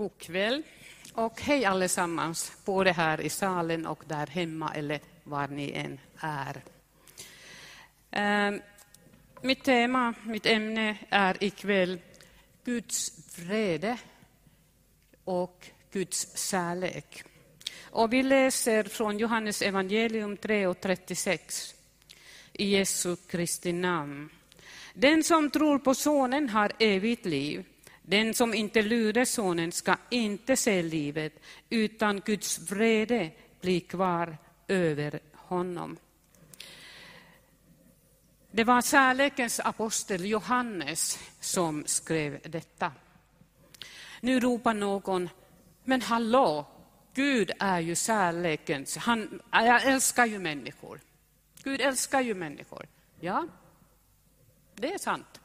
God kväll och hej allesammans, både här i salen och där hemma eller var ni än är. Ehm, mitt tema, mitt ämne är ikväll Guds vrede och Guds kärlek. Och vi läser från Johannes evangelium 3 och 36 i Jesu Kristi namn. Den som tror på Sonen har evigt liv. Den som inte lyder Sonen ska inte se livet, utan Guds vrede blir kvar över honom. Det var kärlekens apostel Johannes som skrev detta. Nu ropar någon, men hallå, Gud är ju kärlekens, han jag älskar ju människor. Gud älskar ju människor. Ja, det är sant.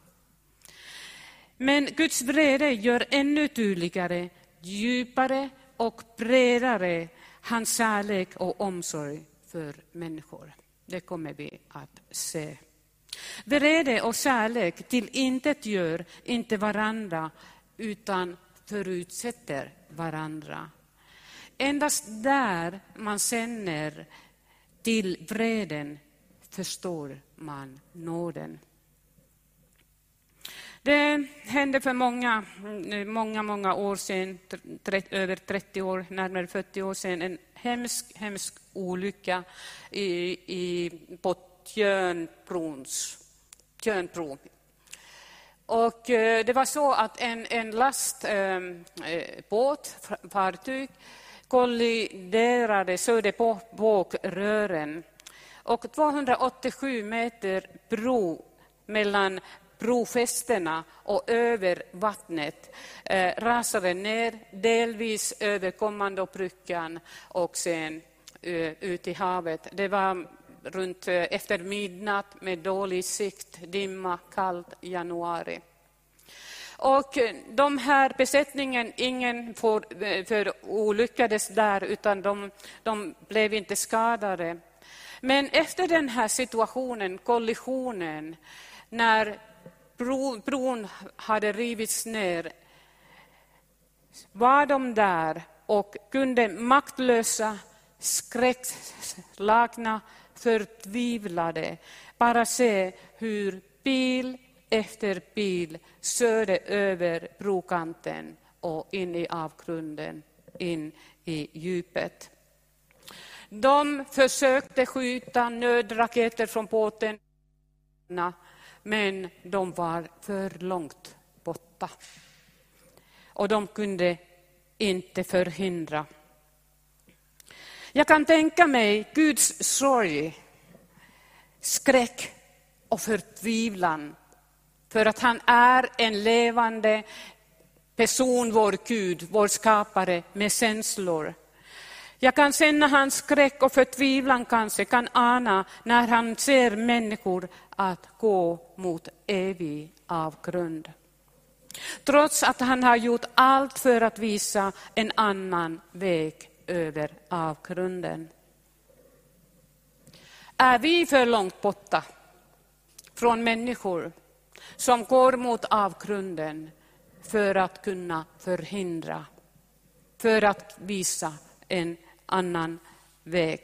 Men Guds vrede gör ännu tydligare, djupare och bredare hans kärlek och omsorg för människor. Det kommer vi att se. Vrede och kärlek till intet gör inte varandra utan förutsätter varandra. Endast där man känner till vreden förstår man nåden. Det hände för många, eh, många, många år sedan, över 30 år, närmare 40 år sedan, en hemsk, hemsk olycka i, i, på Tjörnbrons, Tjörnbro. Och eh, det var så att en, en lastbåt, eh, eh fartyg, kolliderade, söder på bågrören. Och 287 meter bro mellan brofästena och över vattnet eh, rasade ner, delvis över kommandobryggan och sen eh, ut i havet. Det var runt eh, efter midnatt med dålig sikt, dimma, kallt januari. Och eh, de här besättningen, ingen för, eh, för olyckades där, utan de, de blev inte skadade. Men efter den här situationen, kollisionen, när bron hade rivits ner var de där och kunde maktlösa, skräckslagna, förtvivlade bara se hur bil efter bil körde över brokanten och in i avgrunden, in i djupet. De försökte skjuta nödraketer från båten men de var för långt borta. Och de kunde inte förhindra. Jag kan tänka mig Guds sorg, skräck och förtvivlan för att han är en levande person, vår Gud, vår skapare med känslor. Jag kan känna hans skräck och förtvivlan kanske, kan ana när han ser människor att gå mot evig avgrund. Trots att han har gjort allt för att visa en annan väg över avgrunden. Är vi för långt borta från människor som går mot avgrunden för att kunna förhindra, för att visa en annan väg?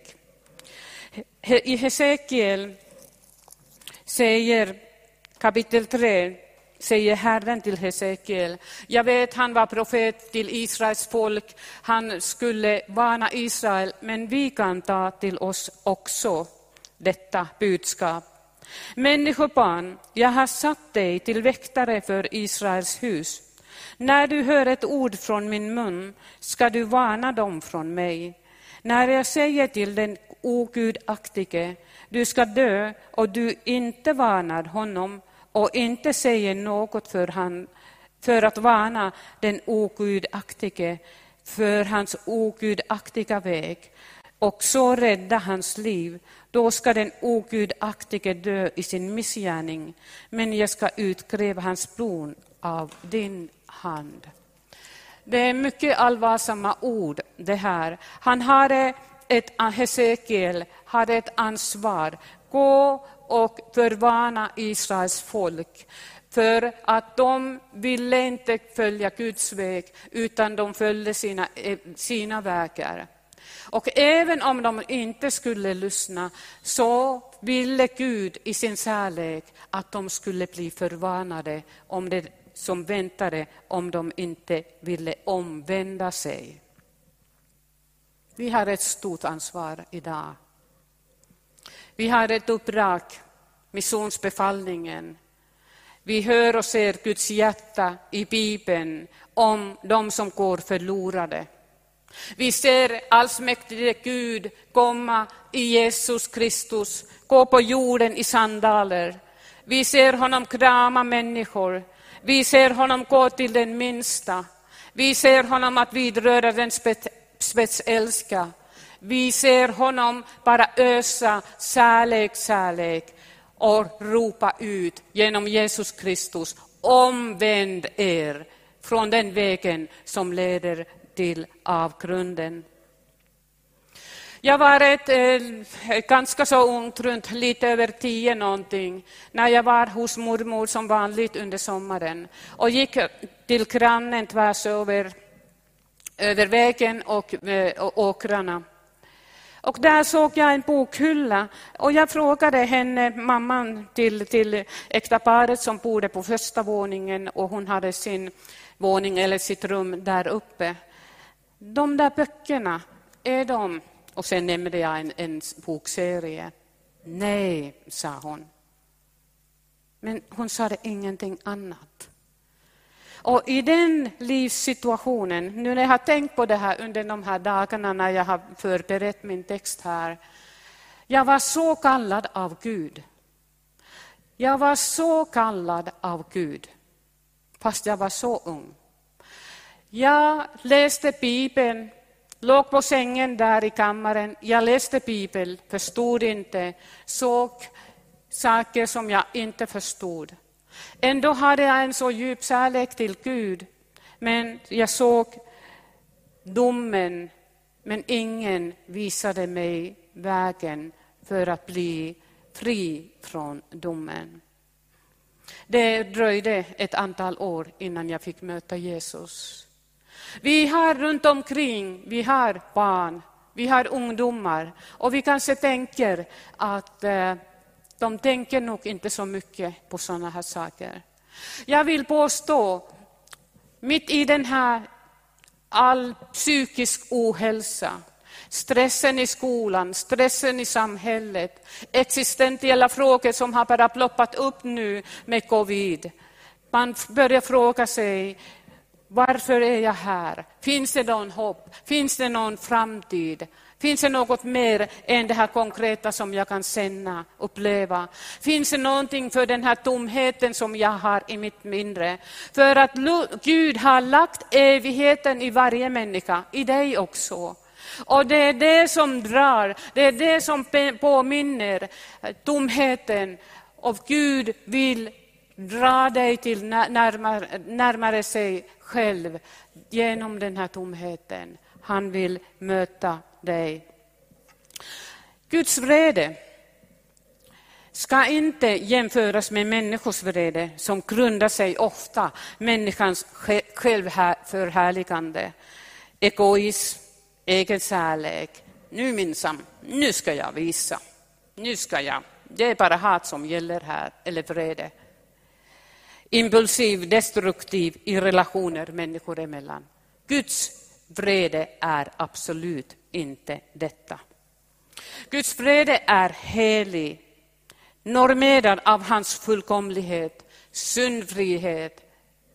I Hesekiel säger kapitel 3 säger Herren till Hesekiel. Jag vet, han var profet till Israels folk. Han skulle varna Israel, men vi kan ta till oss också detta budskap. Människobarn, jag har satt dig till väktare för Israels hus. När du hör ett ord från min mun ska du varna dem från mig. När jag säger till den ogudaktige, du ska dö och du inte varnar honom och inte säger något för, han, för att varna den ogudaktige för hans ogudaktiga väg och så rädda hans liv, då ska den ogudaktige dö i sin missgärning, men jag ska utkräva hans blod av din hand. Det är mycket allvarsamma ord det här. Han hade ett, Hesekiel hade ett ansvar. Gå och förvarna Israels folk. För att de ville inte följa Guds väg, utan de följde sina, eh, sina vägar. Och även om de inte skulle lyssna, så ville Gud i sin kärlek att de skulle bli förvarnade om det som väntade om de inte ville omvända sig. Vi har ett stort ansvar idag. Vi har ett uppdrag, missionsbefallningen. Vi hör och ser Guds hjärta i Bibeln om de som går förlorade. Vi ser allsmäktige Gud komma i Jesus Kristus, gå på jorden i sandaler. Vi ser honom krama människor. Vi ser honom gå till den minsta. Vi ser honom att vidröra den spetsälska. Vi ser honom bara ösa kärlek, kärlek och ropa ut genom Jesus Kristus, omvänd er från den vägen som leder till avgrunden. Jag var ett, eh, ganska så ungt, runt lite över tio någonting, när jag var hos mormor som vanligt under sommaren och gick till grannen tvärs över, över vägen och, eh, och åkrarna. Och där såg jag en bokhylla och jag frågade henne, mamman till, till äkta paret som bodde på första våningen och hon hade sin våning eller sitt rum där uppe. De där böckerna, är de... Och sen nämnde jag en, en bokserie. Nej, sa hon. Men hon sa det ingenting annat. Och i den livssituationen, nu när jag har tänkt på det här under de här dagarna när jag har förberett min text här. Jag var så kallad av Gud. Jag var så kallad av Gud, fast jag var så ung. Jag läste Bibeln, låg på sängen där i kammaren. Jag läste Bibeln, förstod inte, såg saker som jag inte förstod. Ändå hade jag en så djup kärlek till Gud, men jag såg domen, men ingen visade mig vägen för att bli fri från domen. Det dröjde ett antal år innan jag fick möta Jesus. Vi har runt omkring, vi har barn, vi har ungdomar och vi kanske tänker att eh, de tänker nog inte så mycket på sådana här saker. Jag vill påstå, mitt i den här all psykisk ohälsa, stressen i skolan, stressen i samhället, existentiella frågor som har bara ploppat upp nu med covid. Man börjar fråga sig, varför är jag här? Finns det någon hopp? Finns det någon framtid? Finns det något mer än det här konkreta som jag kan känna, uppleva? Finns det någonting för den här tomheten som jag har i mitt mindre? För att Gud har lagt evigheten i varje människa, i dig också. Och det är det som drar, det är det som påminner tomheten. Och Gud vill dra dig till närmare, närmare sig själv genom den här tomheten. Han vill möta dig. Guds vrede ska inte jämföras med människors vrede som grundar sig ofta människans självförhärligande, egoism, egen kärlek. Nu minsann, nu ska jag visa. Nu ska jag. Det är bara hat som gäller här, eller vrede impulsiv, destruktiv i relationer människor emellan. Guds vrede är absolut inte detta. Guds vrede är helig, normerad av hans fullkomlighet, syndfrihet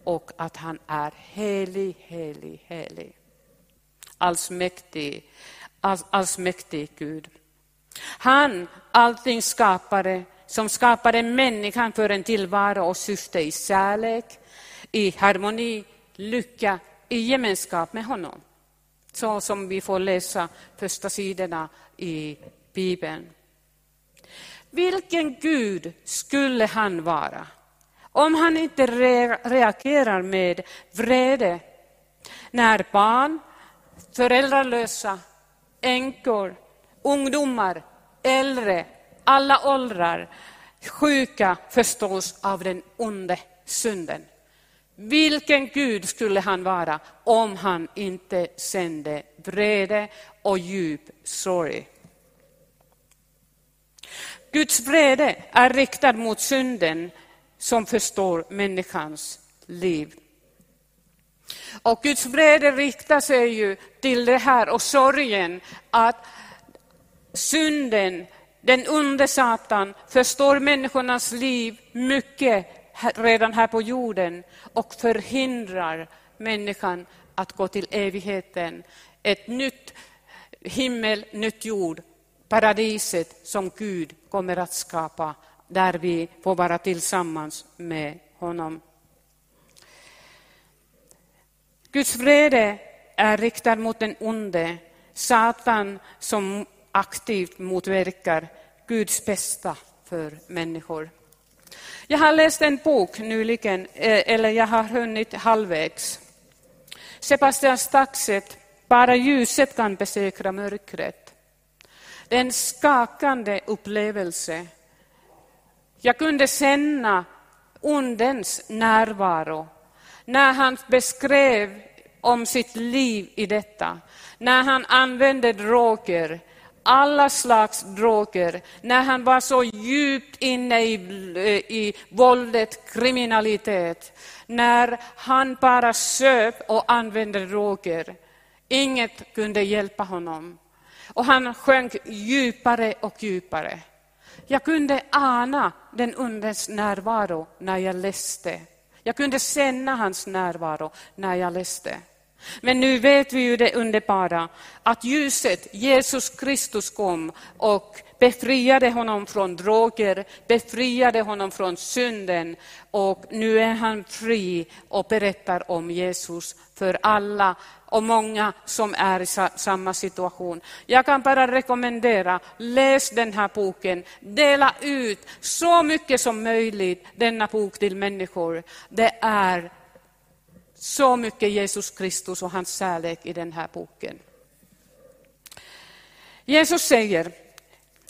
och att han är helig, helig, helig. Allsmäktig, allsmäktig Gud. Han, allting skapare, som skapade människan för en tillvaro och syfte i kärlek, i harmoni, lycka, i gemenskap med honom. Så som vi får läsa första sidorna i Bibeln. Vilken Gud skulle han vara om han inte reagerar med vrede när barn, föräldralösa, änkor, ungdomar, äldre alla åldrar, sjuka förstås av den onde synden. Vilken Gud skulle han vara om han inte sände vrede och djup sorg? Guds vrede är riktad mot synden som förstår människans liv. Och Guds vrede riktar sig ju till det här och sorgen att synden, den onde Satan, förstår människornas liv mycket redan här på jorden och förhindrar människan att gå till evigheten. Ett nytt himmel, nytt jord, paradiset som Gud kommer att skapa där vi får vara tillsammans med honom. Guds vrede är riktad mot den onde, Satan som aktivt motverkar Guds bästa för människor. Jag har läst en bok nyligen, eh, eller jag har hunnit halvvägs. Sebastian Staxet, Bara ljuset kan besäkra mörkret. Det är en skakande upplevelse. Jag kunde känna ondens närvaro när han beskrev om sitt liv i detta, när han använde droger, alla slags droger, när han var så djupt inne i, eh, i våldet, kriminalitet, när han bara söp och använde droger. Inget kunde hjälpa honom. Och han sjönk djupare och djupare. Jag kunde ana den undens närvaro när jag läste. Jag kunde känna hans närvaro när jag läste. Men nu vet vi ju det underbara, att ljuset, Jesus Kristus kom och befriade honom från droger, befriade honom från synden och nu är han fri och berättar om Jesus för alla och många som är i samma situation. Jag kan bara rekommendera, läs den här boken, dela ut så mycket som möjligt denna bok till människor. Det är så mycket Jesus Kristus och hans kärlek i den här boken. Jesus säger,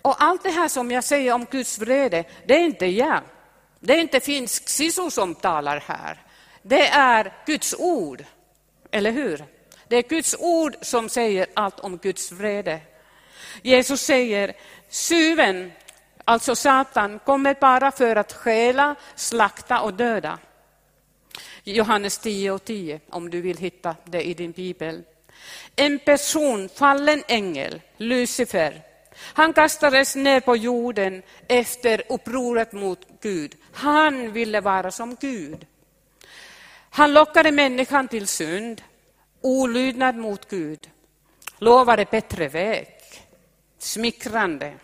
och allt det här som jag säger om Guds vrede, det är inte jag. Det är inte finsk sisu som talar här. Det är Guds ord, eller hur? Det är Guds ord som säger allt om Guds vrede. Jesus säger, syven, alltså Satan, kommer bara för att stjäla, slakta och döda. Johannes 10 och 10, om du vill hitta det i din bibel. En person, fallen ängel, Lucifer, han kastades ner på jorden efter upproret mot Gud. Han ville vara som Gud. Han lockade människan till synd, olydnad mot Gud, lovade bättre väg, smickrande,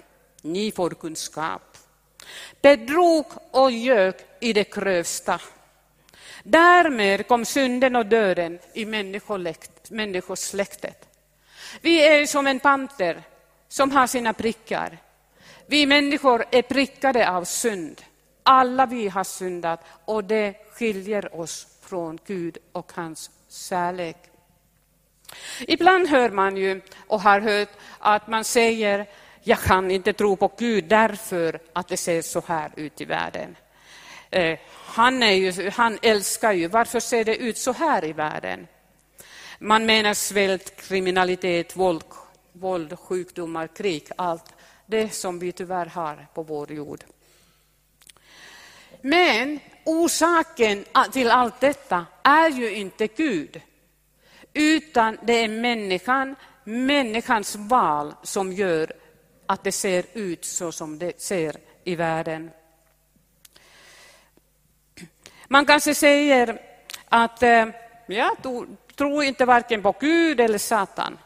ni får kunskap, bedrog och ljög i det grövsta. Därmed kom synden och döden i människosläktet. Vi är som en panter som har sina prickar. Vi människor är prickade av synd. Alla vi har syndat och det skiljer oss från Gud och hans kärlek. Ibland hör man ju, och har hört, att man säger jag kan inte tro på Gud därför att det ser så här ut i världen. Eh, han, är ju, han älskar ju, varför ser det ut så här i världen? Man menar svält, kriminalitet, våld, våld, sjukdomar, krig, allt det som vi tyvärr har på vår jord. Men orsaken till allt detta är ju inte Gud, utan det är människan, människans val som gör att det ser ut så som det ser i världen. Man kanske säger att eh, jag tror inte varken på Gud eller Satan,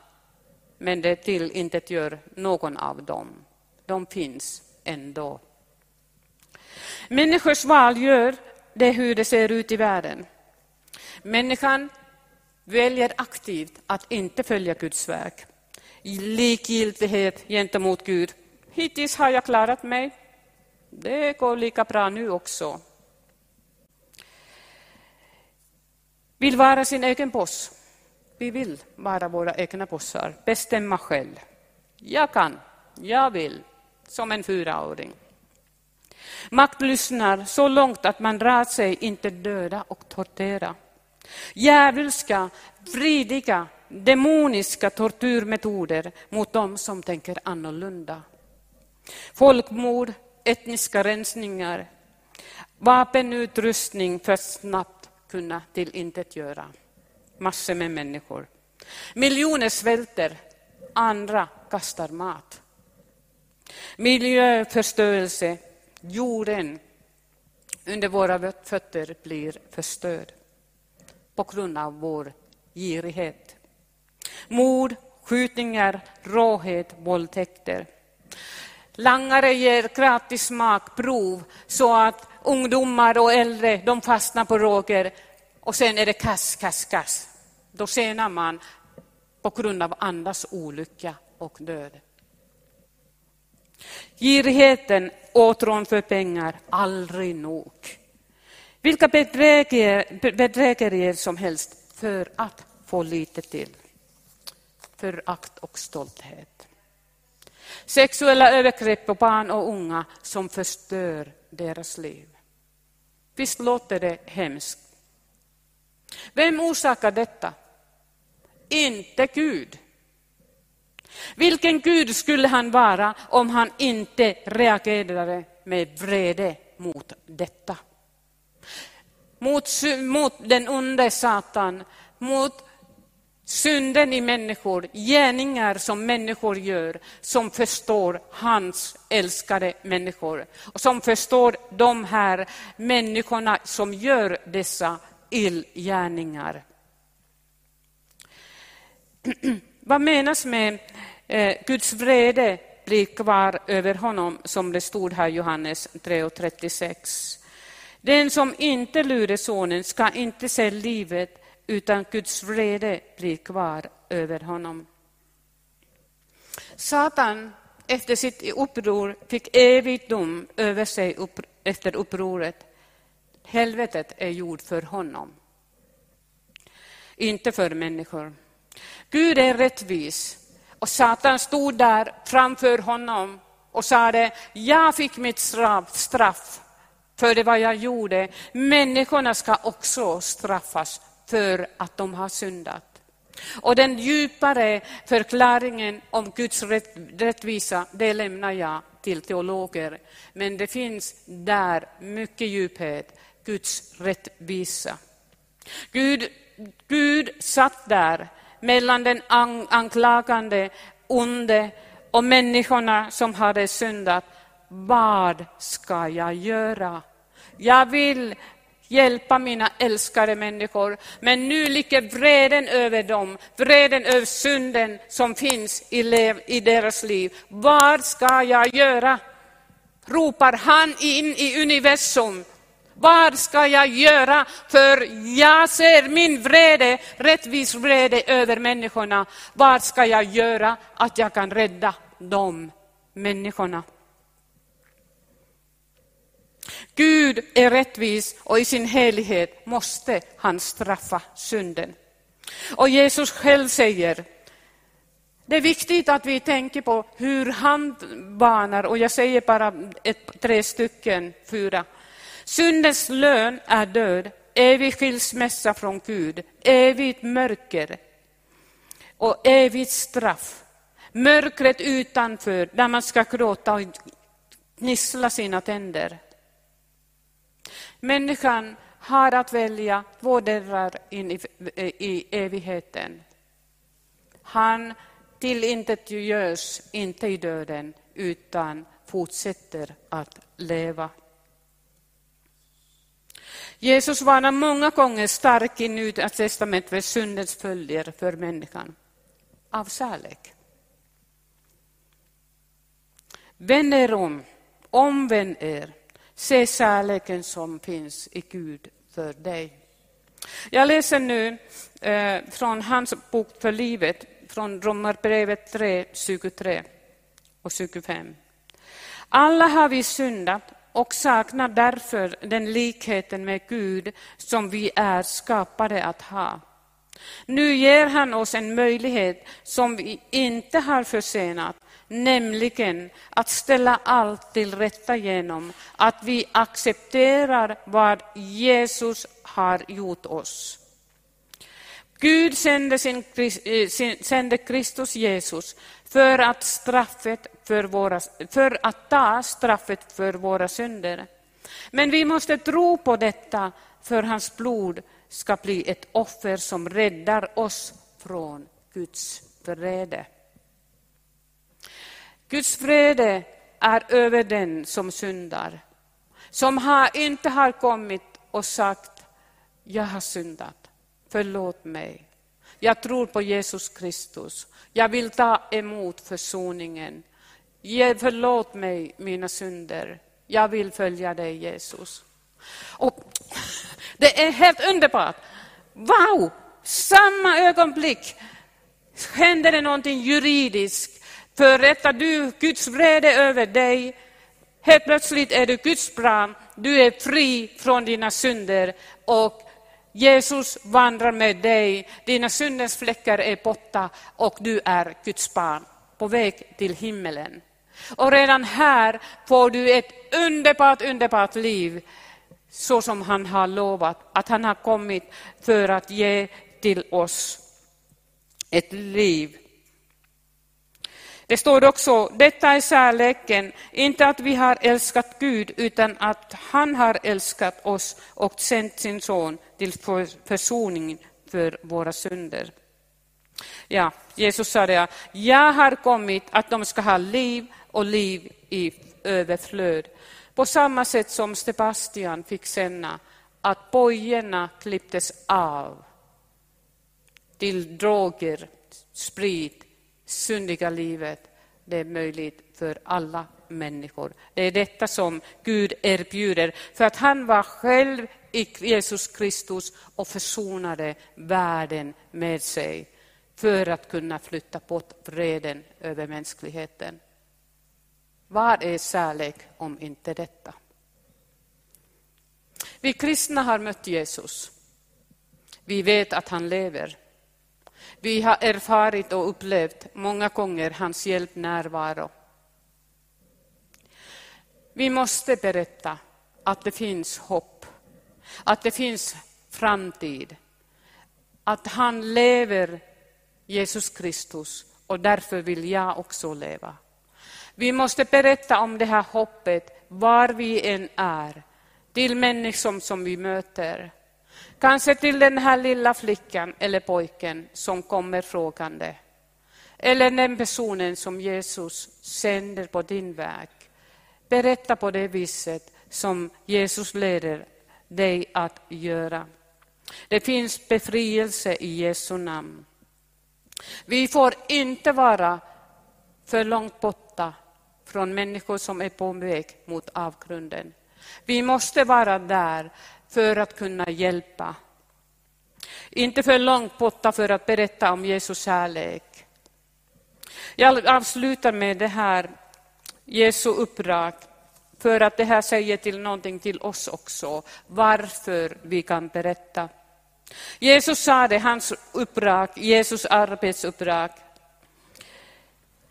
men det till inte gör någon av dem. De finns ändå. Människors val gör det hur det ser ut i världen. Människan väljer aktivt att inte följa Guds väg. Likgiltighet gentemot Gud. Hittills har jag klarat mig. Det går lika bra nu också. Vill vara sin egen boss. Vi vill vara våra egna bossar, bestämma själv. Jag kan, jag vill, som en fyraåring. Makt lyssnar så långt att man drar sig inte döda och tortera. Djävulska, vridiga, demoniska tortyrmetoder mot dem som tänker annorlunda. Folkmord, etniska rensningar, vapenutrustning för snabbt kunna tillintetgöra massor med människor. Miljoner svälter, andra kastar mat. Miljöförstörelse, jorden under våra fötter blir förstörd på grund av vår girighet. Mord, skjutningar, råhet, våldtäkter. Langare ger gratis smakprov så att ungdomar och äldre de fastnar på droger och sen är det kass, kass, kass. Då senar man på grund av andras olycka och död. Girigheten, åtrån för pengar, aldrig nog. Vilka bedrägerier som helst för att få lite till. Förakt och stolthet. Sexuella övergrepp på barn och unga som förstör deras liv. Visst låter det hemskt? Vem orsakar detta? Inte Gud. Vilken Gud skulle han vara om han inte reagerade med vrede mot detta? Mot, mot den onde Satan, mot synden i människor, gärningar som människor gör, som förstår hans älskade människor. Och som förstår de här människorna som gör dessa illgärningar. Vad menas med eh, Guds vrede blir kvar över honom, som det stod här i Johannes 3.36. Den som inte lyder sonen ska inte se livet, utan Guds vrede blir kvar över honom. Satan efter sitt uppror fick evig dom över sig upp, efter upproret. Helvetet är gjort för honom, inte för människor. Gud är rättvis och Satan stod där framför honom och sade, jag fick mitt straff för det vad jag gjorde. Människorna ska också straffas för att de har syndat. Och den djupare förklaringen om Guds rättvisa, det lämnar jag till teologer. Men det finns där mycket djuphet, Guds rättvisa. Gud, Gud satt där mellan den anklagande, onde och människorna som hade syndat. Vad ska jag göra? Jag vill hjälpa mina älskade människor, men nu ligger vreden över dem, vreden över synden som finns i, lev, i deras liv. Vad ska jag göra? ropar han in i universum vad ska jag göra? För jag ser min vrede, rättvis vrede över människorna. Vad ska jag göra att jag kan rädda de människorna? Gud är rättvis och i sin helighet måste han straffa synden. Och Jesus själv säger, det är viktigt att vi tänker på hur han banar, och jag säger bara ett, tre stycken, fyra. Syndens lön är död, evig skilsmässa från Gud, evigt mörker och evigt straff. Mörkret utanför, där man ska gråta och gnissla sina tänder. Människan har att välja två dörrar in i, i evigheten. Han tillintetgörs inte i döden, utan fortsätter att leva. Jesus varnar många gånger starkt i Nya testamentet för syndens följder för människan. Av kärlek. Vänd er om, omvänd er, se kärleken som finns i Gud för dig. Jag läser nu eh, från hans bok för livet, från Romarbrevet 3, 23 och 25. Alla har vi syndat och saknar därför den likheten med Gud som vi är skapade att ha. Nu ger han oss en möjlighet som vi inte har försenat. nämligen att ställa allt till rätta genom att vi accepterar vad Jesus har gjort oss. Gud sände, sin, eh, sände Kristus Jesus för att, straffet för, våra, för att ta straffet för våra synder. Men vi måste tro på detta för hans blod ska bli ett offer som räddar oss från Guds vrede. Guds vrede är över den som syndar, som har, inte har kommit och sagt jag har syndat, förlåt mig. Jag tror på Jesus Kristus. Jag vill ta emot försoningen. Ge Förlåt mig mina synder. Jag vill följa dig Jesus. Och det är helt underbart. Wow! Samma ögonblick händer det någonting juridiskt. Förrättar du Guds vrede över dig, helt plötsligt är du Guds barn, du är fri från dina synder och Jesus vandrar med dig, dina syndens fläckar är borta och du är Guds barn på väg till himmelen. Och redan här får du ett underbart, underbart liv så som han har lovat, att han har kommit för att ge till oss ett liv. Det står också, detta är kärleken, inte att vi har älskat Gud, utan att han har älskat oss och sänt sin son till försoning för våra synder. Ja, Jesus sa det, jag har kommit att de ska ha liv och liv i överflöd. På samma sätt som Sebastian fick känna att bojorna klipptes av till droger, sprit, syndiga livet. Det är möjligt för alla människor. Det är detta som Gud erbjuder, för att han var själv i Jesus Kristus och försonade världen med sig för att kunna flytta bort vreden över mänskligheten. Vad är kärlek om inte detta? Vi kristna har mött Jesus. Vi vet att han lever. Vi har erfarit och upplevt många gånger hans hjälp närvaro. Vi måste berätta att det finns hopp, att det finns framtid, att han lever, Jesus Kristus, och därför vill jag också leva. Vi måste berätta om det här hoppet var vi än är, till människor som vi möter. Kanske till den här lilla flickan eller pojken som kommer frågande. Eller den personen som Jesus sänder på din väg. Berätta på det viset som Jesus leder dig att göra. Det finns befrielse i Jesu namn. Vi får inte vara för långt borta från människor som är på väg mot avgrunden. Vi måste vara där för att kunna hjälpa. Inte för långt borta för att berätta om Jesus kärlek. Jag avslutar med det här Jesu uppdrag för att det här säger till någonting till oss också, varför vi kan berätta. Jesus sa det, hans uppdrag, Jesus arbetsuppdrag.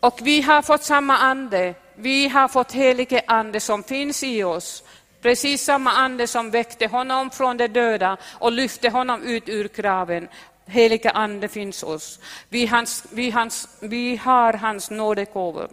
Och vi har fått samma ande, vi har fått helige ande som finns i oss. Precis samma ande som väckte honom från de döda och lyfte honom ut ur graven. Heliga ande finns oss. Vi, hans, vi, hans, vi har hans nådegåvor.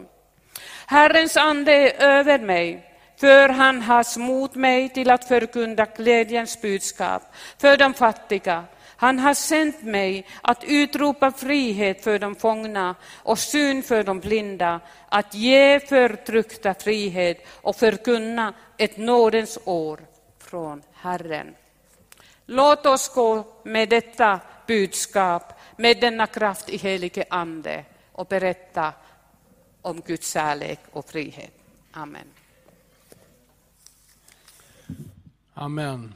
Herrens ande är över mig, för han har smort mig till att förkunna glädjens budskap för de fattiga. Han har sänt mig att utropa frihet för de fångna och syn för de blinda, att ge förtryckta frihet och förkunna ett nådens år från Herren. Låt oss gå med detta budskap, med denna kraft i helige Ande och berätta om Guds kärlek och frihet. Amen. Amen.